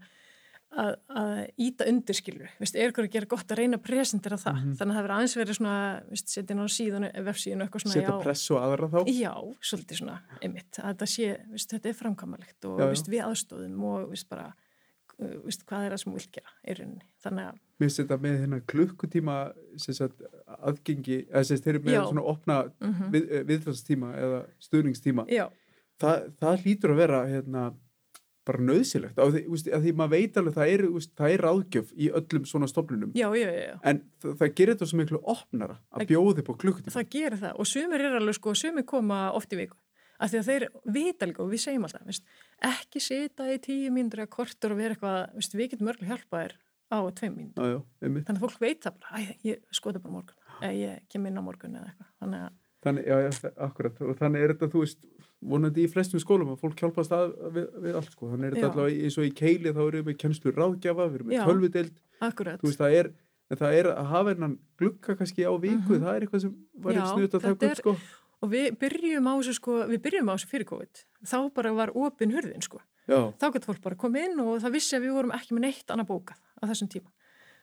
að, að íta undirskilur, veist, er ykkur að gera gott að reyna að presentera það, mm -hmm. þannig að það verður aðeins verið svona, setja inn á síðan, vefsíðan eitthvað svona, setja press og aðra þá? Já, svolítið svona, einmitt, að þetta sé, veist, þetta er framkamalegt og, já, já. veist, við aðstóðum og, veist, bara Uh, veist, hvað er það sem þú vilt gera í rauninni þannig að Mér finnst þetta með hérna klukkutíma sagt, aðgengi, eða að þeir eru með Já. svona opna mm -hmm. við, eh, viðfæstíma eða stuðningstíma Þa, það hlýtur að vera hérna, bara nöðsilegt af því, að því maður veit alveg það er, það er áðgjöf í öllum svona stofnunum. Já, já, já. en það, það gerir þetta svo miklu opnara að bjóði på klukkutíma. Það gerir það. Og sumir er alveg sko, sumir koma oft í viku. Af því að þeir vita líka og við segjum alltaf veist, ekki sita í tíu mínútur eða kortur og vera eitthvað, veist, við getum örgulega hjálpa þér á tveim mínútur þannig að fólk veit það bara, ég skoða bara morgun eða ég kem inn á morgun eða eitthvað. Þannig að Þannig, já, já, akkurat, og þannig er þetta, þú veist, vonandi í flestum skólum að fólk hjálpast að við, við allt, sko, þannig er þetta alltaf eins og í keili þá erum við kemslu ráðgjafa, við erum með tölvudeld, þú veist, það er, það er að hafa einan glukka kannski á viku, mm -hmm. það er eitthvað sem var einn snuðt að taka upp, sko. og við byrjum á þessu sko, við byrjum á þessu fyrir COVID. Þá bara var opin hurðin sko. Já. þá getur fólk bara komið inn og það vissi að við vorum ekki með neitt annað bókað á þessum tíma.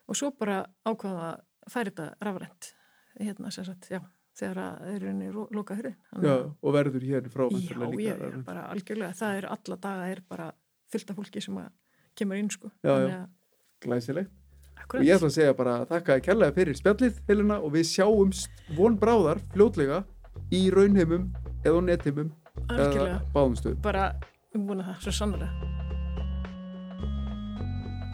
Og svo bara ákvaða að færi þetta rafrænt. Hérna sem sagt, já, þegar það er einni loka hurðin Já, og verður hér frá Já, ég er bara algjörlega, það er alla daga er bara fylgta fólki sem kemur inn sko já, já. glæsilegt Akkurat. og ég ætla að segja bara þakka að kærlega fyrir spjallið Helena og við sjáumst von bráðar fljótlega í raunheimum eða Algjörlega. eða báðum stöðum. Bara umbúna það, svo sannlega.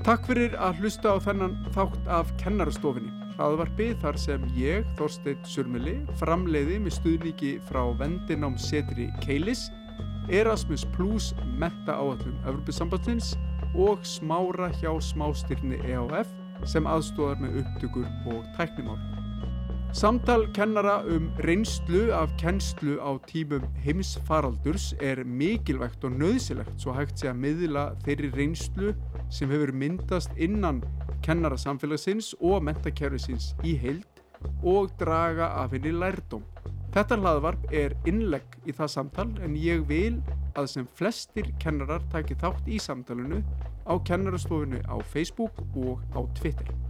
Takk fyrir að hlusta á þennan þátt af kennarastofinni. Hraðvarpi þar sem ég, Þorsteinn Surmili, framleiði með stuðningi frá vendinám setri Keilis, Erasmus Plus menta áallum Evropasambandsins og smára hjá smástyrni EAF sem aðstóðar með upptökur og tæknimál. Samtal kennara um reynslu af kennslu á tímum heimsfaraldurs er mikilvægt og nöðsilegt svo hægt sé að miðla þeirri reynslu sem hefur myndast innan kennara samfélagsins og mentakerfisins í heild og draga af henni lærdóm. Þetta hlaðvarp er innlegg í það samtal en ég vil að sem flestir kennarar taki þátt í samtalenu á kennarastofinu á Facebook og á Twitter.